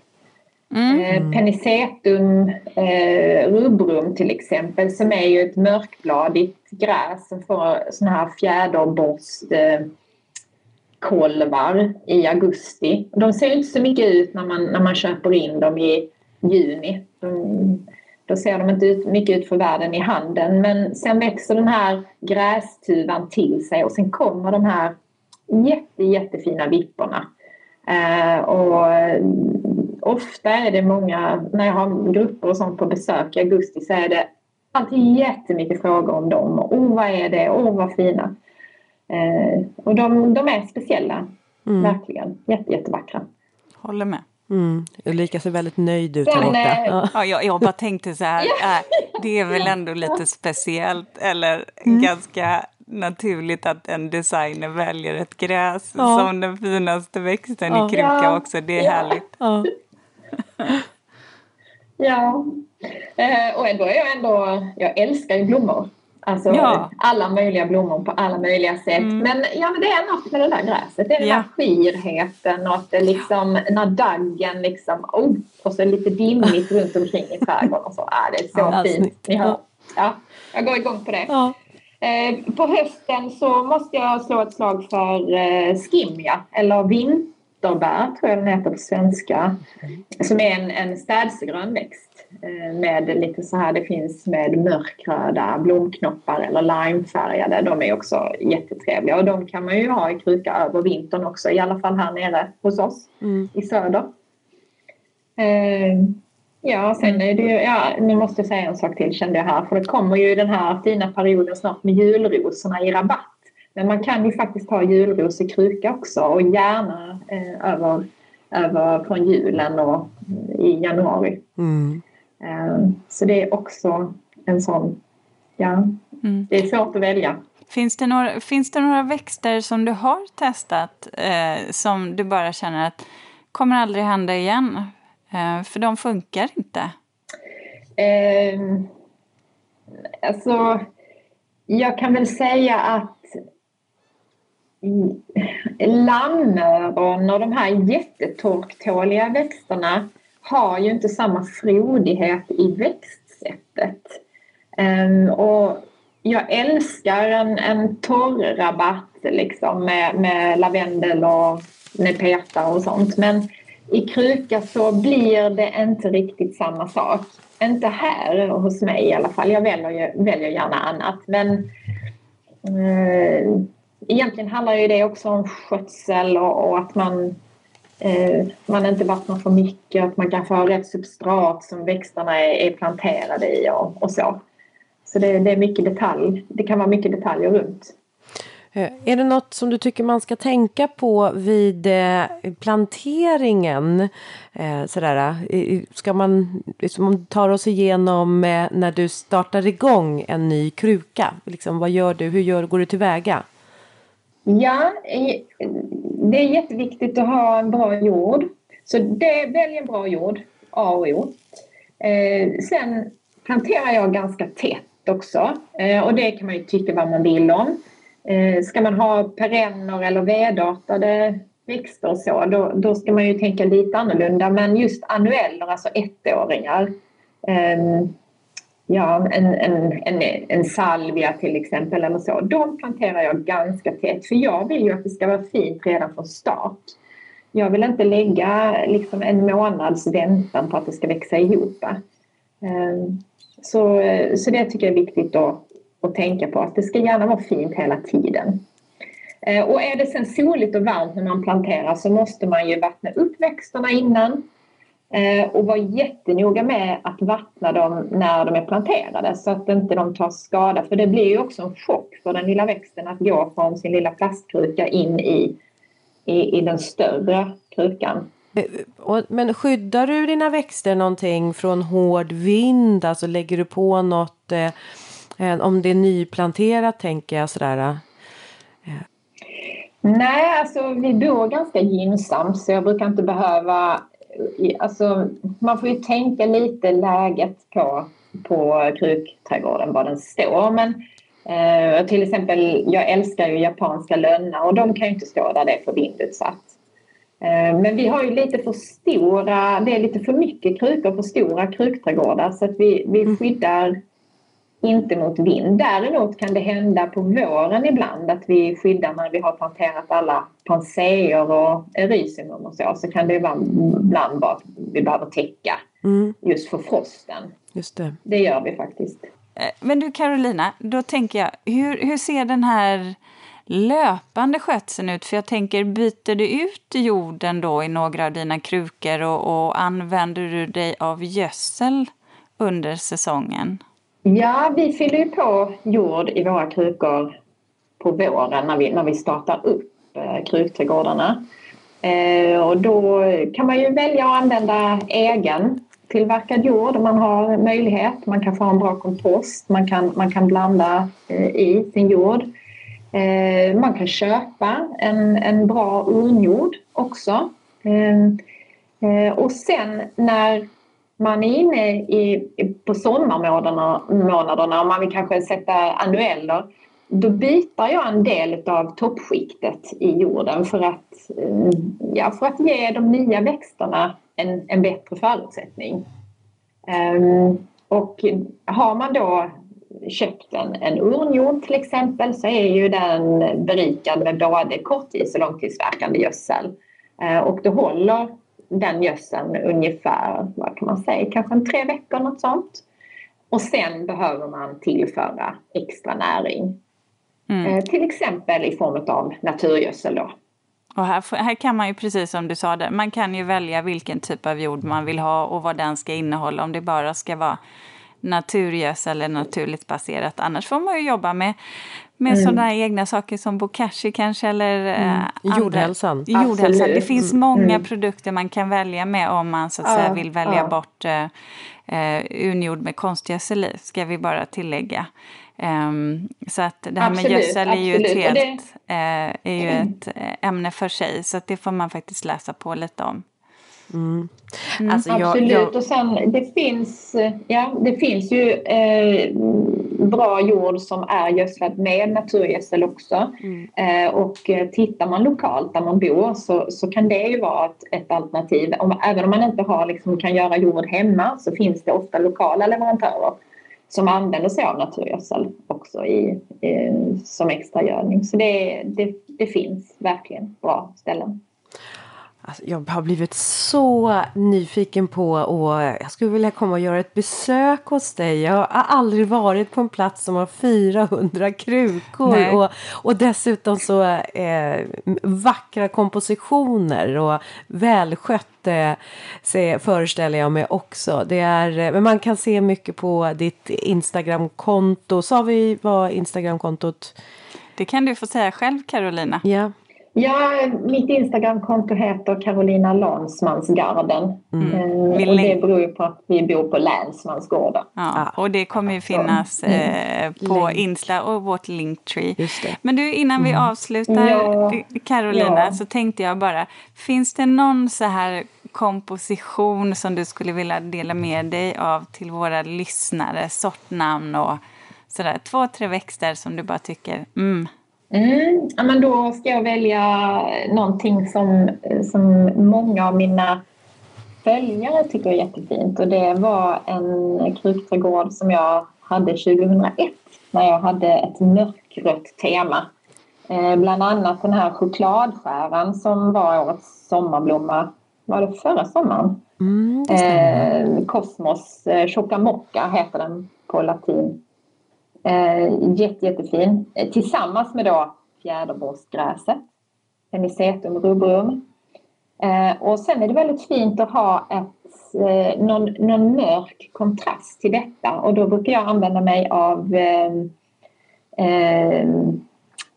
Mm. Eh, Penicetum eh, rubrum till exempel som är ju ett mörkbladigt gräs som får såna här fjäderborstkolvar kolvar i augusti. De ser inte så mycket ut när man, när man köper in dem i juni. De, då ser de inte ut, mycket ut för världen i handeln men sen växer den här grästuvan till sig och sen kommer de här jätte, jättefina vipporna. Eh, och eh, ofta är det många, när jag har grupper och sånt på besök i augusti så är det alltid jättemycket frågor om dem. Åh, oh, vad är det? Åh, oh, vad fina. Eh, och de, de är speciella, mm. verkligen. Jätte, jättevackra. Håller med. Mm. Ulrika ser väldigt nöjd ut där borta. Ja. jag, jag bara tänkte så här, äh, det är väl ändå lite speciellt eller mm. ganska naturligt att en designer väljer ett gräs ja. som den finaste växten ja. i kruka också. Det är ja. härligt. Ja. ja. Eh, och då är jag ändå, jag älskar ju blommor. Alltså ja. alla möjliga blommor på alla möjliga sätt. Mm. Men, ja, men det är något med det där gräset. Det är den ja. där skirheten och att det liksom, när daggen liksom, oh, och så lite dimmigt runt omkring i trädgården och så. Ah, det är så ja, fint. Ni hör. Ja, jag går igång på det. Ja. Eh, på hösten så måste jag slå ett slag för eh, skimja eller vinterbär tror jag den heter på svenska. Som är en, en städsegrön växt med lite så här, det finns med mörkröda blomknoppar eller limefärgade. De är också jättetrevliga och de kan man ju ha i kruka över vintern också, i alla fall här nere hos oss mm. i söder. Ja, sen är det ju, ja, nu måste jag säga en sak till kände jag här, för det kommer ju den här fina perioden snart med julrosorna i rabatt. Men man kan ju faktiskt ha julros i kruka också och gärna eh, över, över från julen och i januari. Mm. Eh, så det är också en sån, ja, mm. det är svårt att välja. Finns det, några, finns det några växter som du har testat eh, som du bara känner att kommer aldrig hända igen? Eh, för de funkar inte. Eh, alltså, jag kan väl säga att lammöron och de här jättetorktåliga växterna har ju inte samma frodighet i växtsättet. Um, och jag älskar en, en torrrabatt liksom med, med lavendel och nepeta och sånt men i kruka så blir det inte riktigt samma sak. Inte här hos mig i alla fall. Jag väljer, väljer gärna annat. Men eh, egentligen handlar ju det också om skötsel och, och att man, Eh, man inte vattnar för mycket. Att man kan få rätt substrat som växterna är, är planterade i och, och så. Så det, det, är mycket detalj. Det kan vara mycket detaljer runt. Eh, är det något som du tycker man ska tänka på vid eh, planteringen? Sådär, ska man, liksom, om tar oss igenom när du startar igång en ny kruka, liksom, vad gör du? Hur gör, går du tillväga? Ja, eh, det är jätteviktigt att ha en bra jord. Så det, välj en bra jord, A och O. Eh, sen planterar jag ganska tätt också eh, och det kan man ju tycka vad man vill om. Eh, ska man ha perenner eller vedartade växter och så, då, då ska man ju tänka lite annorlunda. Men just annueller, alltså ettåringar, eh, ja, en, en, en, en salvia till exempel eller så, de planterar jag ganska tätt för jag vill ju att det ska vara fint redan från start. Jag vill inte lägga liksom en månads väntan på att det ska växa ihop. Ehm, så, så det tycker jag är viktigt att att tänka på att det ska gärna vara fint hela tiden. Ehm, och är det sen soligt och varmt när man planterar så måste man ju vattna upp växterna innan och vara jättenoga med att vattna dem när de är planterade så att inte de tar skada. För det blir ju också en chock för den lilla växten att gå från sin lilla plastkruka in i, i, i den större krukan. Eh, men skyddar du dina växter någonting från hård vind? Alltså lägger du på något Eh, om det är nyplanterat tänker jag sådär. Eh. Nej, alltså vi bor ganska gynnsamt så jag brukar inte behöva... Alltså, man får ju tänka lite läget på, på krukträdgården, var den står. Men eh, till exempel, jag älskar ju japanska lönnar och de kan ju inte stå där det är för vindutsatt. Eh, men vi har ju lite för stora, det är lite för mycket krukor, för stora krukträdgårdar så att vi, vi mm. skyddar inte mot vind. Däremot kan det hända på våren ibland att vi skyddar när vi har planterat alla panseer och erysymum och så. Så kan det ibland vara att vi behöver täcka mm. just för frosten. Just det. det gör vi faktiskt. Eh, men du Carolina, då tänker jag, hur, hur ser den här löpande skötseln ut? För jag tänker, byter du ut jorden då i några av dina krukor och, och använder du dig av gödsel under säsongen? Ja, vi fyller ju på jord i våra krukor på våren när vi, när vi startar upp eh, krukträdgårdarna. Eh, och då kan man ju välja att använda egen tillverkad jord om man har möjlighet. Man kan få en bra kompost, man kan, man kan blanda eh, i sin jord. Man kan köpa en, en bra urnjord också. Och sen när man är inne i, på sommarmånaderna och man vill kanske sätta annueller då byter jag en del av toppskiktet i jorden för att, eh, ja, för att ge de nya växterna en, en bättre förutsättning. Um, och har man då köpt en, en urnjord till exempel så är ju den berikad med både korttids och långtidsverkande gödsel. Uh, och då håller den gödseln ungefär, vad kan man säga, kanske en tre veckor något sånt. Och sen behöver man tillföra extra näring. Mm. Uh, till exempel i form av naturgödsel då. Och här, här kan man ju precis som du sa, där, man kan ju välja vilken typ av jord man vill ha och vad den ska innehålla. Om det bara ska vara naturgödsel eller naturligt baserat. Annars får man ju jobba med, med mm. sådana egna saker som bokashi kanske eller mm. eh, jordhälsan. jordhälsan. Det finns många mm. produkter man kan välja med om man så att ja, säga vill välja ja. bort eh, eh, unjord med konstgödsel i, ska vi bara tillägga. Um, så att det här absolut, med gödsel är ju, ett, helt, det... uh, är ju ett eh, ämne för sig. Så att det får man faktiskt läsa på lite om. Mm. Mm. Alltså, absolut, jag, jag... och sen det finns, ja, det finns ju eh, bra jord som är gödslad med naturgödsel också. Mm. Eh, och eh, tittar man lokalt där man bor så, så kan det ju vara ett, ett alternativ. Om, även om man inte har, liksom, kan göra jord hemma så finns det ofta lokala leverantörer som använder sig av naturgödsel också i, i, som extra gödning. Så det, det, det finns verkligen bra ställen. Alltså, jag har blivit så nyfiken på och jag skulle vilja komma och göra ett besök hos dig. Jag har aldrig varit på en plats som har 400 krukor och, och dessutom så eh, vackra kompositioner och välskött eh, föreställer jag mig också. Det är, eh, men man kan se mycket på ditt Instagramkonto. Sa vi vad Instagramkontot? Det kan du få säga själv Carolina. Ja. Ja, mitt Instagramkonto heter Carolina Lansmansgarden. Mm. Eh, och det beror ju på att vi bor på Länsmansgården. Ja, och det kommer ju finnas mm. eh, på Insta och vårt Linktree. Men du, innan vi mm. avslutar ja. Carolina ja. så tänkte jag bara, finns det någon så här komposition som du skulle vilja dela med dig av till våra lyssnare? Sortnamn och sådär, två, tre växter som du bara tycker, mm, Mm, ja, men då ska jag välja någonting som, som många av mina följare tycker är jättefint och det var en krukträdgård som jag hade 2001 när jag hade ett mörkrött tema. Eh, bland annat den här chokladskäran som var årets sommarblomma, var det förra sommaren? Mm, eh, Kosmos eh, Chokamocka heter den på latin. Eh, jätte, jättefin. Eh, tillsammans med då fjäderborrsgräset, Penicetum rubrum. Eh, och sen är det väldigt fint att ha ett, eh, någon, någon mörk kontrast till detta och då brukar jag använda mig av eh, eh,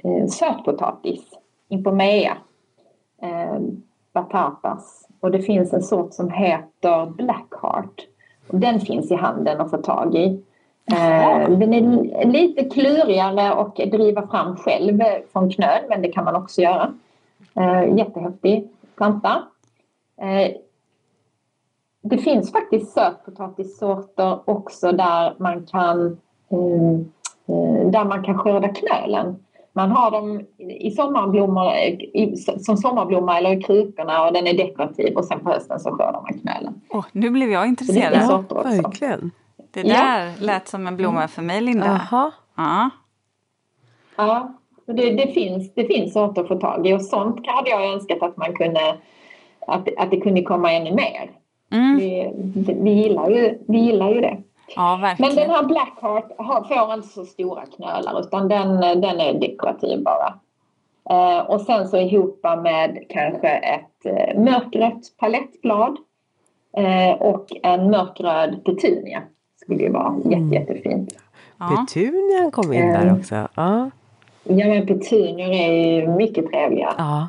eh sötpotatis, Impomea, eh, batatas. Och det finns en sort som heter Blackheart. Och den finns i handeln att få tag i. Eh, den är lite klurigare att driva fram själv från knöl, men det kan man också göra. Eh, jättehäftig planta. Eh, det finns faktiskt sötpotatissorter också där man kan, där man kan skörda knölen. Man har dem i sommarblommor, i, som sommarblomma eller i krukorna och den är dekorativ och sen på hösten så skördar man knölen. Oh, nu blev jag det intresserad. är Ja, verkligen. Det Ja. där lät som en blomma för mig, Linda. Jaha. Ja. Ja, det, det, finns, det finns sorter att få tag i och sånt hade jag önskat att man kunde att, att det kunde komma ännu mer. Mm. Vi, vi, gillar ju, vi gillar ju det. ja, Men den här Blackheart har, får inte så stora knölar utan den, den är dekorativ bara. Eh, och sen så ihop med kanske ett eh, mörkrött palettblad eh, och en mörkröd petunia. Skulle ju vara jätte, jättefint. Ja. Petunian kom in där Mm. också. Ja. Ja men petunior är ju mycket trevliga. ja.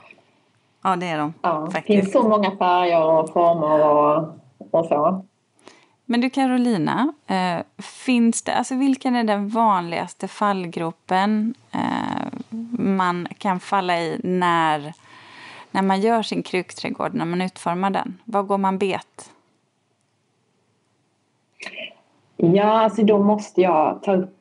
ja, det är de Ja, det finns så många färger och former och, och så. Men du Carolina, eh, finns det, alltså vilken är den vanligaste fallgropen eh, man kan falla i när, när man gör sin krukträdgård, när man utformar den? Var går man bet? Ja, alltså då måste jag ta upp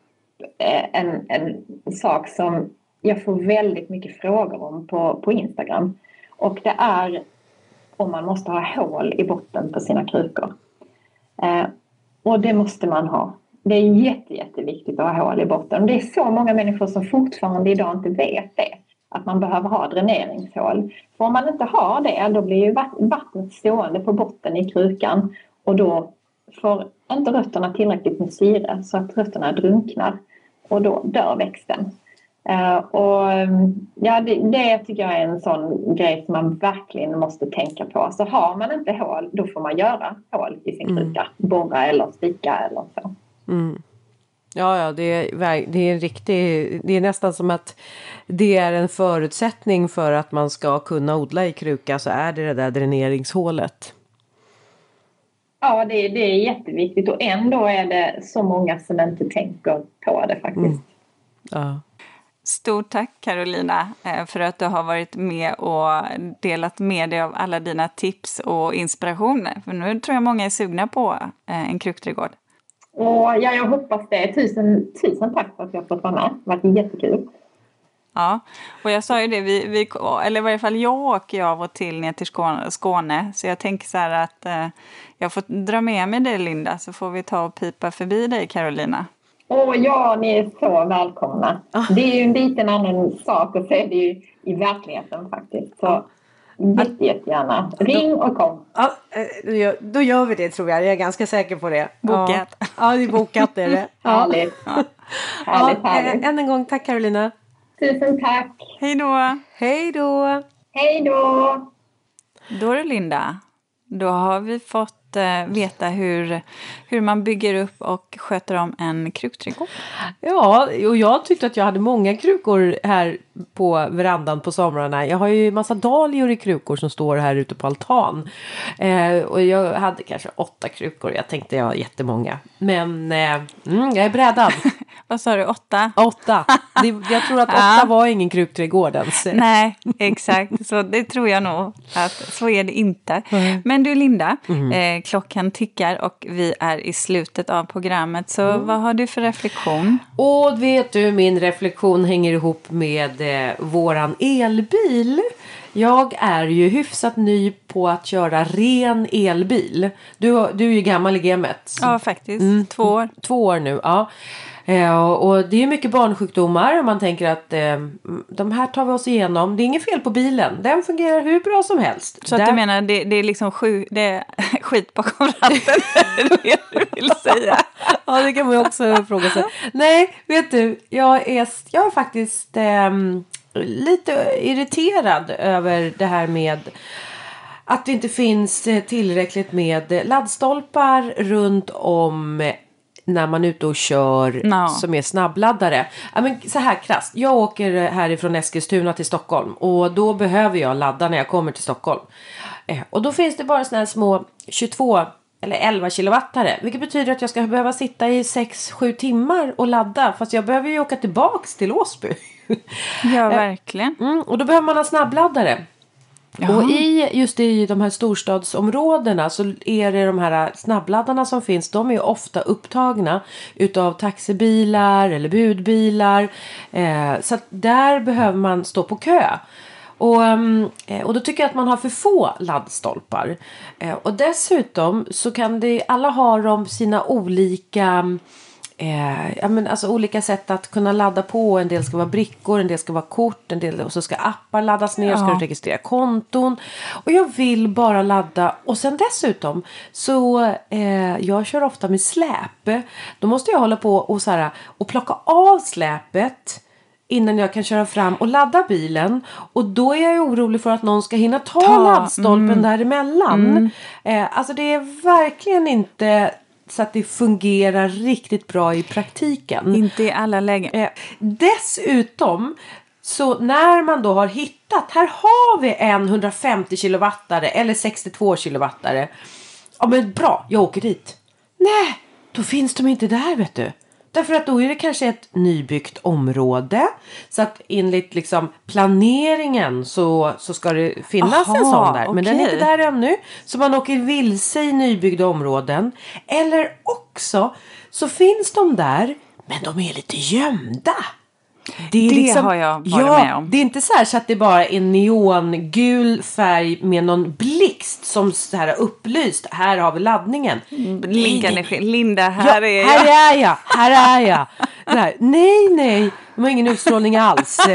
eh, en, en sak som jag får väldigt mycket frågor om på, på Instagram. Och det är om man måste ha hål i botten på sina krukor. Eh, och det måste man ha. Det är jätte, jätteviktigt att ha hål i botten. Det är så många människor som fortfarande idag inte vet det. Att man behöver ha dräneringshål. För om man inte har det, då blir ju vattnet stående på botten i krukan. Och då får inte rötterna tillräckligt med syre så att rötterna drunknar. Och då dör växten. Eh, och mm, ja, det, det tycker jag är en sån grej som man verkligen måste tänka på. Så har man inte hål, då får man göra hål i sin kruka. Borra eller sticka eller så. Mm. Ja, ja, det är, det är en riktig, det är nästan som att det är en förutsättning för att man ska kunna odla i kruka så är det det där dräneringshålet. Ja, det, det är jätteviktigt och ändå är det så många som inte tänker på det faktiskt. Ja. Stort tack Carolina eh, för att du har varit med och delat med dig av alla dina tips och inspirationer. För nu tror jag många är sugna på eh, en kruktträdgård. Och ja, jag hoppas det. Tusen, tusen tack för att jag fått vara med. Det har varit jättekul. Ja, och jag sa ju det, vi, vi, eller i varje fall jag åker ju av och till ner till Skåne, Skåne så jag tänker så här att eh, jag får dra med mig dig Linda så får vi ta och pipa förbi dig Carolina. Åh ja, ni är så välkomna. Det är ju en liten annan sak och så är det ju i verkligheten faktiskt. Så jätte, jättegärna. Ring och kom. Ja, eh, då gör- vi det tror jag. Jag är ganska säker på det. Bokat. Ja, ja det är bokat är det. Ja. Härligt. Ja, Härligt, härligt. eh, än en gång tack Carolina. Tusen tack. Hej då! Hej då! Hej då. Då du Linda, då har vi fått eh, veta hur, hur man bygger upp och sköter om en kruktträdgård. Ja, och jag tyckte att jag hade många krukor här på verandan på somrarna. Jag har ju massa dahlior i krukor som står här ute på altan. Eh, och jag hade kanske åtta krukor. Jag tänkte jag har jättemånga. Men eh, mm, jag är brädad. Vad sa du, åtta? Åtta. Det, jag tror att åtta Ja. var ingen krukträdgård ens. Nej, exakt. Så det tror jag nog att så är det inte. Men du Linda, eh, klockan tickar och vi är i slutet av programmet. Så vad har du för reflektion? Och vet du, min reflektion hänger ihop med eh, våran elbil. Jag är ju hyfsat ny på att köra ren elbil. Du, du är ju gammal i gamet. Ja, faktiskt. Två år. Två år nu, ja. Eh, och det är mycket barnsjukdomar. Man tänker att eh, de här tar vi oss igenom. Det är inget fel på bilen. Den fungerar hur bra som helst. Så att du menar det, det är liksom sju, det är skit bakom ratten? är det det du vill säga? Ja, det kan man ju också fråga sig. Nej, vet du, jag är, jag är faktiskt ehm, lite irriterad över det här med att det inte finns eh, tillräckligt med laddstolpar runt om eh, när man är ute och kör Ja. som är snabbladdare. Ja, men så här krasst. Jag åker härifrån Eskilstuna till Stockholm och då behöver jag ladda när jag kommer till Stockholm. Eh, Och då finns det bara såna här små 22 eller 11 kilowattare. Vilket betyder att jag ska behöva sitta i 6-7 timmar och ladda. Fast jag behöver ju åka tillbaks till Åsby. Ja, verkligen. Mm, och då behöver man ha snabbladdare. Jaha. Och i just i de här storstadsområdena så är det de här snabbladdarna som finns. De är ofta upptagna utav taxibilar eller budbilar. Eh, så att där behöver man stå på kö. Och, eh, och då tycker jag att man har för få laddstolpar. Eh, och dessutom så kan det, alla har de sina olika Eh, ja, men alltså olika sätt att kunna ladda på. En del ska vara brickor, en del ska vara kort, en del och så ska appar laddas ner, Ja. ska du registrera konton. Och jag vill bara ladda. Och sen dessutom så eh, jag kör ofta med släp. Då måste jag hålla på och, så här, och plocka av släpet innan jag kan köra fram och ladda bilen. Och då är jag orolig för att någon ska hinna ta, Ta, laddstolpen däremellan. Eh, alltså det är verkligen inte så att det fungerar riktigt bra i praktiken. Inte i alla lägen. Eh, dessutom så när man då har hittat, här har vi en 150 kilowattare eller 62 kilowattare. Ja men bra, jag åker dit. Nej, då finns de inte där vet du. Därför att då är det kanske ett nybyggt område. Så att enligt liksom planeringen så, så ska det finnas en Aha, sån där. Men den är inte där ännu. Så man åker vilse i nybyggda områden. Eller också så finns de där men de är lite gömda. Är Det har jag varit ja, med om. Det är inte så här så att det bara är neongul färg med någon blixt som så här är upplyst. Här har vi laddningen. Linka Nej, energi. Linda, här ja, är här jag. är jag. Här är jag. Det här, nej, nej. De har ingen utstrålning alls.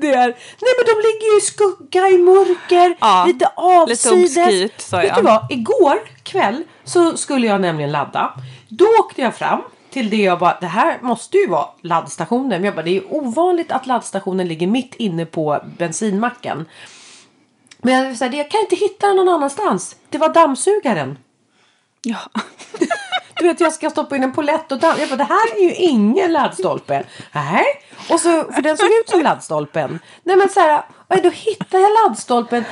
Det är, nej men de ligger ju i skugga, i mörker, Ja, lite avsides. obskyrt, sa Vet du vad? Igår kväll så skulle jag nämligen ladda. Då åkte jag fram till det jag bara, det här måste ju vara laddstationen. Men jag bara, det är ovanligt att laddstationen ligger mitt inne på bensinmacken. Men jag, så här, jag kan inte hitta den någon annanstans. Det var dammsugaren. Ja. Du vet jag ska stoppa in en polett och damm. Jag bara, det här är ju ingen laddstolpe. Nej. Och så, för den såg ut som laddstolpen. Nej men så här, då hittar jag laddstolpen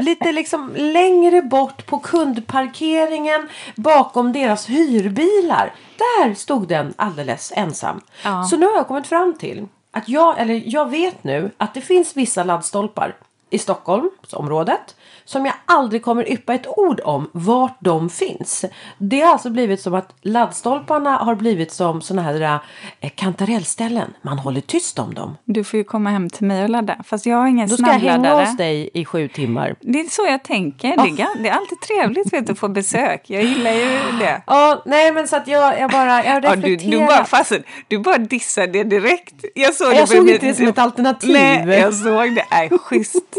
lite liksom längre bort på kundparkeringen bakom deras hyrbilar. Där stod den alldeles ensam. Ja. Så nu har jag kommit fram till att jag, eller jag vet nu att det finns vissa laddstolpar i Stockholmsområdet som jag aldrig kommer yppa ett ord om vart de finns. Det har alltså blivit som att laddstolparna har blivit som såna här eh, kantarellställen. Man håller tyst om dem. Du får ju komma hem till mig och ladda. Fast jag har ingen Då ska jag hänga snabbladdare. hos dig i sju timmar. Det är så jag tänker. Det, är, ga- det är alltid trevligt vet att få besök. Jag gillar ju det. Ja, nej men så att jag, jag bara, jag Ja, du, reflekterar. du, bara, fasen, du bara dissade det direkt. Jag såg, Jag det såg inte det som ett alternativ. Nej, jag såg det. Nej, schysst.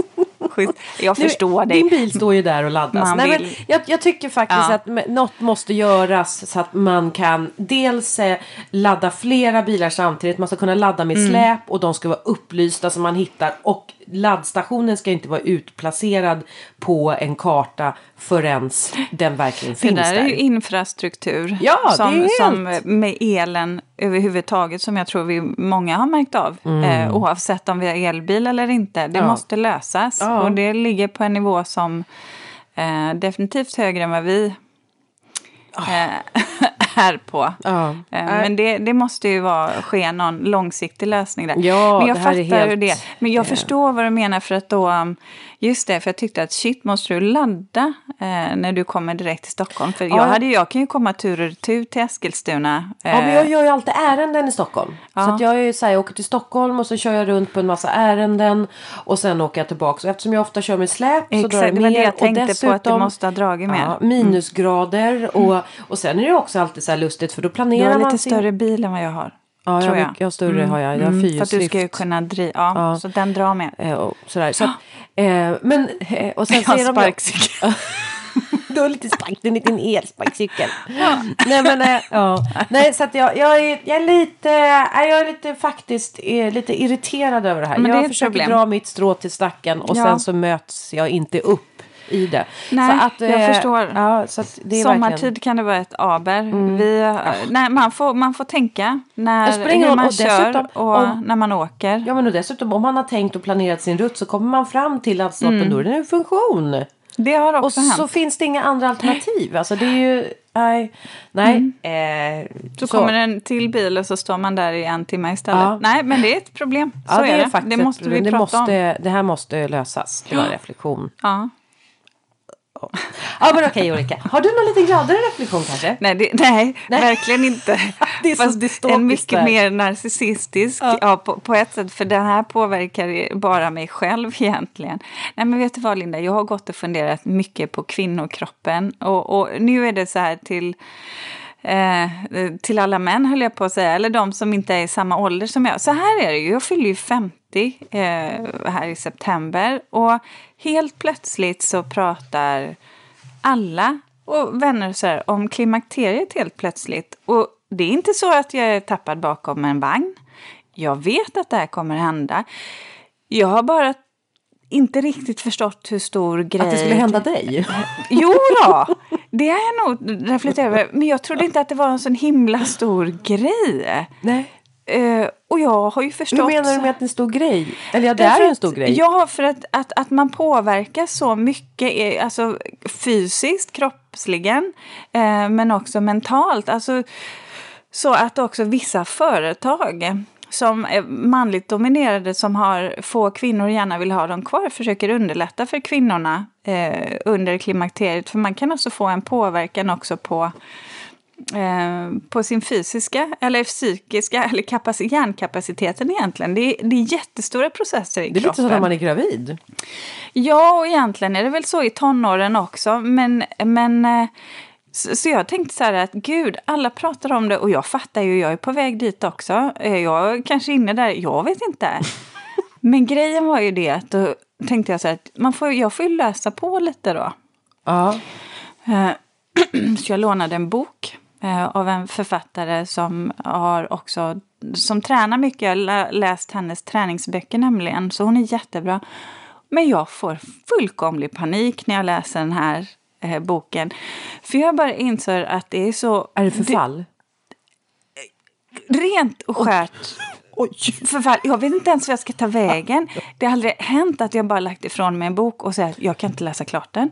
Schysst. Jag Nu, förstår dig. Din bil står ju där och laddas. Man Nej, men jag, jag tycker faktiskt Ja. att något måste göras så att man kan dels eh, ladda flera bilar samtidigt. Man ska kunna ladda med Mm. släp och de ska vara upplysta så man hittar. Och laddstationen ska inte vara utplacerad på en karta förrän den verkligen Det finns där där. är ju infrastruktur Ja, det som, är som helt- med elen överhuvudtaget som jag tror vi många har märkt av. Eh, oavsett om vi har elbil eller inte. Det Mm. Ja. måste lösas. Ja. Och det ligger på en nivå som eh, definitivt högre än vad vi eh, är på. Ja. Eh, Men det, det måste ju vara, ske någon långsiktig lösning där. Ja, Men jag det här är fattar helt- hur det Men jag eh, förstår vad du menar för att då, um, just det, för jag tyckte att shit, måste du ladda eh, när du kommer direkt till Stockholm? För jag, Ja. hade, ju- jag kan ju komma tur och retur till Eskilstuna. Ja, men eh, jag gör ju alltid ärenden i Stockholm. Ja. Så att jag, är ju så här, jag åker till Stockholm och så kör jag runt på en massa ärenden. Och sen åker jag tillbaka. Och eftersom jag ofta kör med släp så drar Exakt, det det var mer. det jag och tänkte på, att du dessutom- måste ha dragit mer. Ja, minusgrader. Och, och sen är det också alltid så lustigt för då Du planerar har man lite sin- större bil än vad jag har. Ja, jag, tror har jag. jag har större har jag. Jag har Mm, för att du ska ju fyrhjulsdrift. kunna driva, ja, Ja. så den drar med. Eh, och sådär. Så eh, men, eh, och sen Jag har sparkcykel. Du har lite spark, en liten elsparkcykel. Nej men eh, ja. Nej så att jag, jag, är, jag är lite, eh, jag är lite faktiskt eh, lite irriterad över det här. Men det är jag ett försöker problem. dra mitt strå till stacken och Ja. sen så möts jag inte upp i det. Nej, så att, jag eh, förstår. Ja, så att det är Sommartid verkligen... Mm. kan det vara ett aber. Vi, eh, nej, man, får, man får tänka när, hur man Och kör och om- när man åker. Ja men och dessutom om man har tänkt och planerat sin rutt så kommer man fram till laddstolpen då är det en funktion. Det har Och också hänt. så finns det inga andra alternativ. Alltså det är ju, nej, nej. Eh, Mm. Så, kommer en till bil och så står man där i en timme istället. Ja. Nej, men det är ett problem. Så ja, det är det. faktiskt det måste vi det prata måste, om. Det här måste lösas. Det var en reflektion. Ja. Ja, men okej Ulrika. Har du någon lite gladare reflektion kanske? Nej, det, nej, verkligen inte. Det är så dystopiskt en mycket där. mer narcissistisk, ja. på, på ett sätt. För den här påverkar bara mig själv egentligen. Nej, men vet du vad Linda, jag har gått och funderat mycket på kvinnokroppen. Och, och nu är det så här till... Eh, till alla män höll jag på att säga, eller de som inte är i samma ålder som jag. Så här är det ju, jag fyller ju 50 eh, här i september och helt plötsligt så pratar alla och vänner så här, om klimakteriet helt plötsligt. Och det är inte så att jag är tappad bakom en vagn. Jag vet att det här kommer hända. Jag har bara inte riktigt förstått hur stor grej... Att det skulle hända dig? Jo då, det har jag nog reflekterat över. Men jag trodde inte att det var en sån himla stor grej. Nej. Eh, och jag har ju förstått... Hur menar du med att det är en stor grej? Eller ja, det Därför är ju en stor grej. Ja, för att, att, att man påverkas så mycket, eh, alltså fysiskt, kroppsligen, eh, men också mentalt. Alltså, så att också vissa företag som är manligt dominerade, som har få kvinnor och gärna vill ha dem kvar, försöker underlätta för kvinnorna eh, under klimakteriet. För man kan alltså få en påverkan också på eh, på sin fysiska eller psykiska eller kapac- hjärnkapaciteten egentligen. Det är, det är jättestora processer i Det är lite kroppen. så när man är gravid. Ja, och egentligen är det väl så i tonåren också. Men, men eh, så, så jag tänkte så här att gud, alla pratar om det och jag fattar ju, jag är på väg dit också. Eh, Jag är kanske inne där, jag vet inte. Men grejen var ju det att då tänkte jag så här att man får, jag får ju läsa på lite då. Ja. Eh, Så jag lånade en bok eh, av en författare som har också som tränar mycket. Jag har lä- läst hennes träningsböcker nämligen, så hon är jättebra. Men jag får fullkomlig panik när jag läser den här eh, boken. För jag bara inser att det är så... Är det förfall? Det, rent och skärt Oj! förfall. Jag vet inte ens vad jag ska ta vägen. Det har aldrig hänt att jag bara lagt ifrån mig en bok och säger att jag kan inte läsa klart den.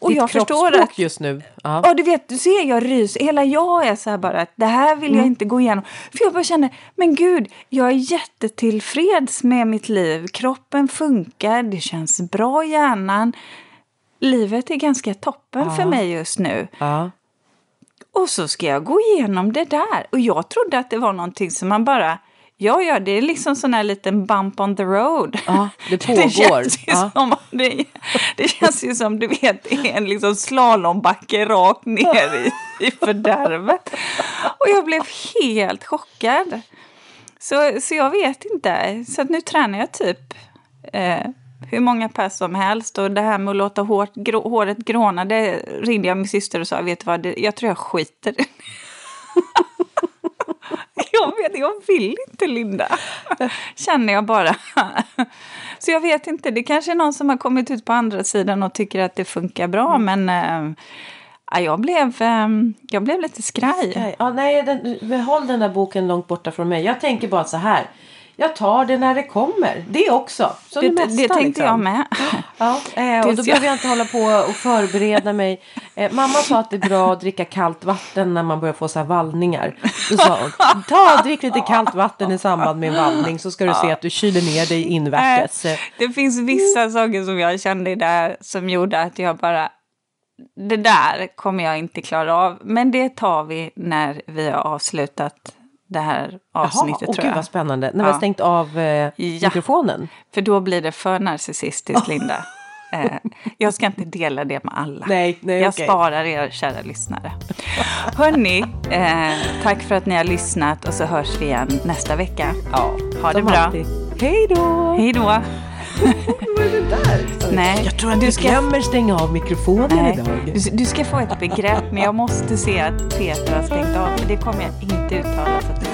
Och Ditt jag förstår att just nu. Ja. Ja, du vet, du ser, jag ryser. Hela jag är så här bara att det här vill jag inte gå igenom. För jag bara känner, men gud, jag är jättetillfreds med mitt liv. Kroppen funkar, det känns bra i hjärnan. Livet är ganska toppen för mig just nu. Och så ska jag gå igenom det där. Och jag trodde att det var någonting som man bara... Ja, ja, det är liksom sån här liten bump on the road. Ja, det Det pågår. känns ju, Ja. som, det, det känns ju som du vet, det är en liksom slalombacke rakt ner i, i fördärvet. Och jag blev helt chockad. Så, så jag vet inte. Så nu tränar jag typ eh, hur många pass som helst. Och det här med att låta hårt, grå, håret gråna, det ringde jag min syster och sa, vet du vad, det, jag tror jag skiter i det." Jag vet, jag vill inte Linda. Känner jag bara. Så jag vet inte, det kanske är någon som har kommit ut på andra sidan och tycker att det funkar bra. Men äh, ja, jag, blev, äh, jag blev lite skraj. Ja, nej, den, behåll den där boken långt borta från mig. Jag tänker bara så här. Jag tar det när det kommer. Det också. Som det, Det, mesta, det tänkte liksom. jag med. Ja, eh, och då behöver jag inte hålla på och förbereda mig. Eh, mamma sa att det är bra att dricka kallt vatten när man börjar få så här vallningar. Då sa hon, ta drick lite kallt vatten i samband med en vallning så ska du se att du kyler ner dig invärtes. Nej, Det finns vissa saker som jag kände där som gjorde att jag bara... Det där kommer jag inte klara av. Men det tar vi när vi har avslutat det här Jaha, avsnittet åh, tror gud jag. vad spännande. När vi har Ja. stängt av eh, mikrofonen. För då blir det för narcissistiskt, Linda. Eh, jag ska inte dela det med alla. Nej, nej, jag okej. sparar er, kära lyssnare. Hörni, eh, tack för att ni har lyssnat och så hörs vi igen nästa vecka. Ja, Ha det bra. alltid. Hej då! Hej då! Vad är det där? Nej, Jag tror att du du ska- glömmer stänga av mikrofonen Nej, idag. du, du ska få ett begrepp, men jag måste se att Peter har stängt av. Men det kommer jag inte uttala. Så att du